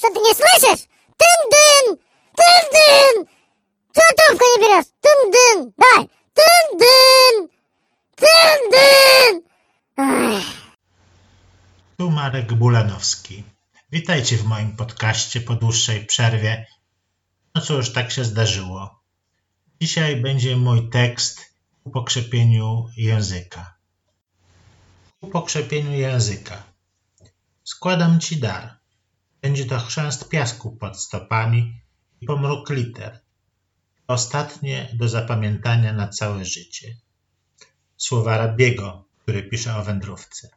Co ty nie słyszysz? Dyn, dyn! Dyn, dyn! Co trąbkę nie bierzesz? Dyn, dyn! Daj! Dyn, dyn! Dyn, dyn! Ech. Tu Marek Bulanowski. Witajcie w moim podcaście po dłuższej przerwie. No cóż, tak się zdarzyło. Dzisiaj będzie mój tekst ku pokrzepieniu języka. Ku pokrzepieniu języka. Składam ci dar. Będzie to chrzęst piasku pod stopami i pomruk liter. Ostatnie do zapamiętania na całe życie. Słowa Rabiego, który pisze o wędrówce.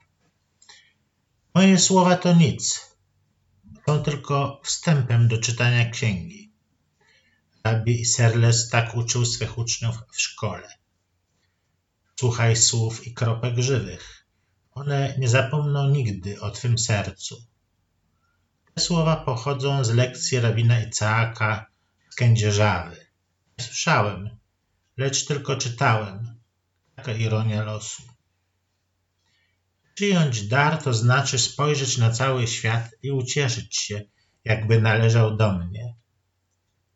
Moje słowa to nic. Są tylko wstępem do czytania księgi. Rabbi Serles tak uczył swych uczniów w szkole. Słuchaj słów i kropek żywych. One nie zapomną nigdy o twym sercu. Te słowa pochodzą z lekcji rabina Icaaka z Kędzierzawy. Nie słyszałem, lecz tylko czytałem. Taka ironia losu. Przyjąć dar to znaczy spojrzeć na cały świat i ucieszyć się, jakby należał do mnie.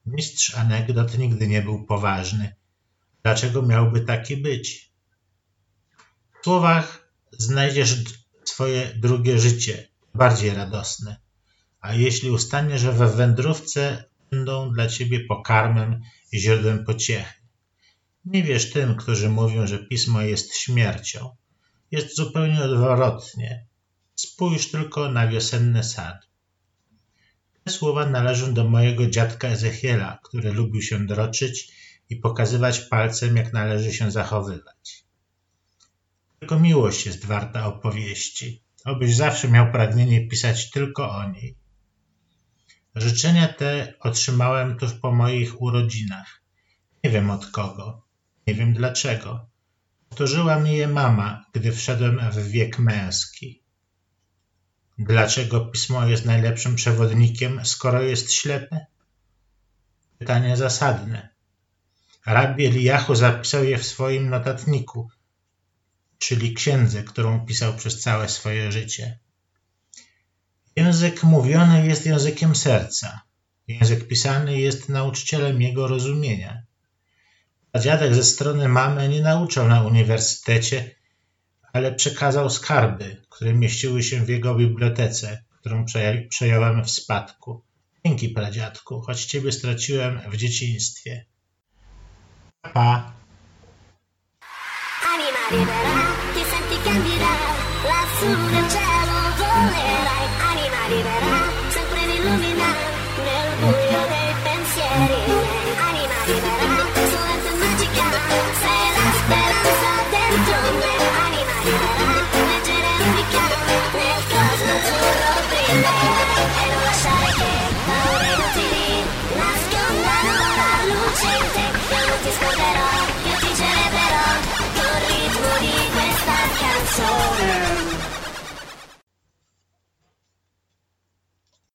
Mistrz anegdot nigdy nie był poważny. Dlaczego miałby taki być? W słowach znajdziesz swoje drugie życie, bardziej radosne. A jeśli ustaniesz we wędrówce, będą dla ciebie pokarmem i źródłem pociechy. Nie wierz tym, którzy mówią, że pismo jest śmiercią. Jest zupełnie odwrotnie. Spójrz tylko na wiosenny sad. Te słowa należą do mojego dziadka Ezechiela, który lubił się droczyć i pokazywać palcem, jak należy się zachowywać. Tylko miłość jest warta opowieści. Obyś zawsze miał pragnienie pisać tylko o niej. Życzenia te otrzymałem tuż po moich urodzinach. Nie wiem od kogo, nie wiem dlaczego. Powtórzyła mi je mama, gdy wszedłem w wiek męski. Dlaczego pismo jest najlepszym przewodnikiem, skoro jest ślepe? Pytanie zasadne. Rabbi Eliachu zapisał je w swoim notatniku, czyli księdze, którą pisał przez całe swoje życie. Język mówiony jest językiem serca. Język pisany jest nauczycielem jego rozumienia. Dziadek ze strony mamy nie nauczał na uniwersytecie, ale przekazał skarby, które mieściły się w jego bibliotece, którą przejąłem w spadku. Dzięki, pradziadku, choć ciebie straciłem w dzieciństwie. Pa! Anima libera, ti senti cielo volerai. arriverà sempre ad illuminare nel buio dei pensieri. Anima libera soletta magica se la speranza dentro me anima libera leggera unica nel cosmo azzurro brilla e non lasciare che paure inutili nascondano la luce in te. Io non ti scorderò io ti celebrerò col ritmo di questa canzone.